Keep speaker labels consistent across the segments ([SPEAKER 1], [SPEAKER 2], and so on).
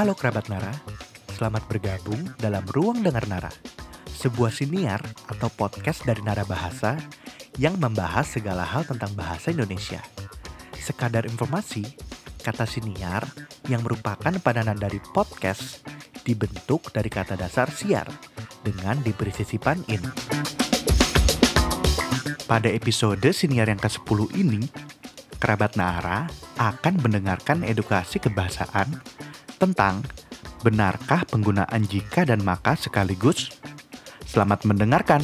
[SPEAKER 1] Halo kerabat Nara, selamat bergabung dalam Ruang Dengar Nara, sebuah siniar atau podcast dari Nara Bahasa yang membahas segala hal tentang bahasa Indonesia. Sekadar informasi, kata siniar yang merupakan padanan dari podcast dibentuk dari kata dasar siar dengan diberi sisipan in. Pada episode siniar yang ke-10 ini, kerabat Nara akan mendengarkan edukasi kebahasaan tentang benarkah penggunaan jika dan maka sekaligus. Selamat mendengarkan.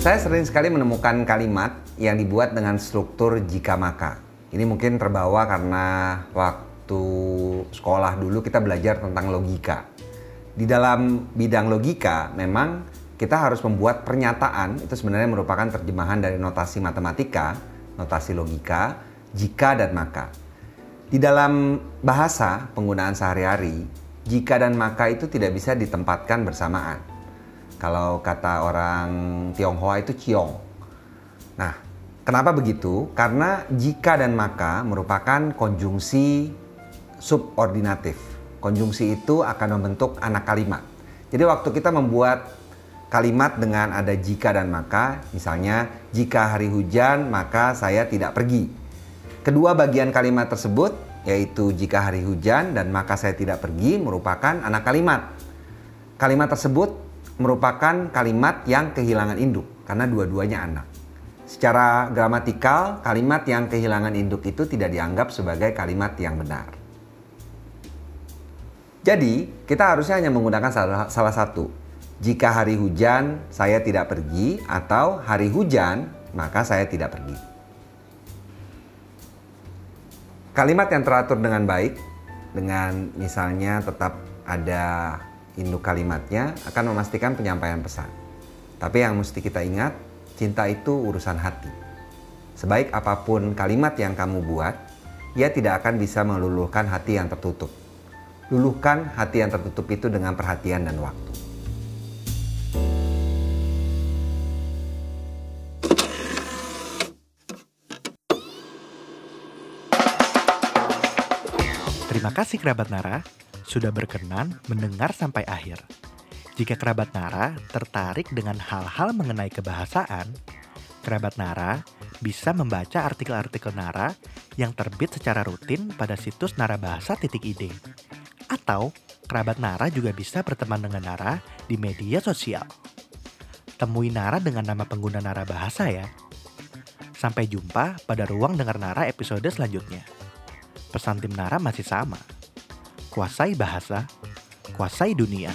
[SPEAKER 2] Saya sering sekali menemukan kalimat yang dibuat dengan struktur jika maka. Ini mungkin terbawa karena waktu sekolah dulu kita belajar tentang logika. Di dalam bidang logika memang kita harus membuat pernyataan itu sebenarnya merupakan terjemahan dari notasi matematika, notasi logika, jika dan maka. Di dalam bahasa penggunaan sehari-hari, jika dan maka itu tidak bisa ditempatkan bersamaan. Kalau kata orang Tionghoa itu ciong. Nah, kenapa begitu? Karena jika dan maka merupakan konjungsi subordinatif. Konjungsi itu akan membentuk anak kalimat. Jadi waktu kita membuat kalimat dengan ada jika dan maka, misalnya jika hari hujan maka saya tidak pergi. Kedua bagian kalimat tersebut yaitu jika hari hujan dan maka saya tidak pergi merupakan anak kalimat. Kalimat tersebut merupakan kalimat yang kehilangan induk karena dua-duanya anak. Secara gramatikal, kalimat yang kehilangan induk itu tidak dianggap sebagai kalimat yang benar. Jadi, kita harusnya hanya menggunakan salah, salah satu. Jika hari hujan, saya tidak pergi, atau hari hujan, maka saya tidak pergi. Kalimat yang teratur dengan baik, dengan misalnya tetap ada induk kalimatnya akan memastikan penyampaian pesan. Tapi yang mesti kita ingat, cinta itu urusan hati. Sebaik apa pun kalimat yang kamu buat, ia tidak akan bisa meluluhkan hati yang tertutup. Luluhkan hati yang tertutup itu dengan perhatian dan waktu.
[SPEAKER 1] Terima kasih kerabat Nara sudah berkenan mendengar sampai akhir. Jika kerabat Nara tertarik dengan hal-hal mengenai kebahasaan, kerabat Nara bisa membaca artikel-artikel Nara yang terbit secara rutin pada situs narabahasa.id. Atau kerabat Nara juga bisa berteman dengan Nara di media sosial. Temui Nara dengan nama pengguna Nara Bahasa ya. Sampai jumpa pada ruang dengar Nara episode selanjutnya. Pesan tim Nara masih sama kuasai bahasa, kuasai dunia.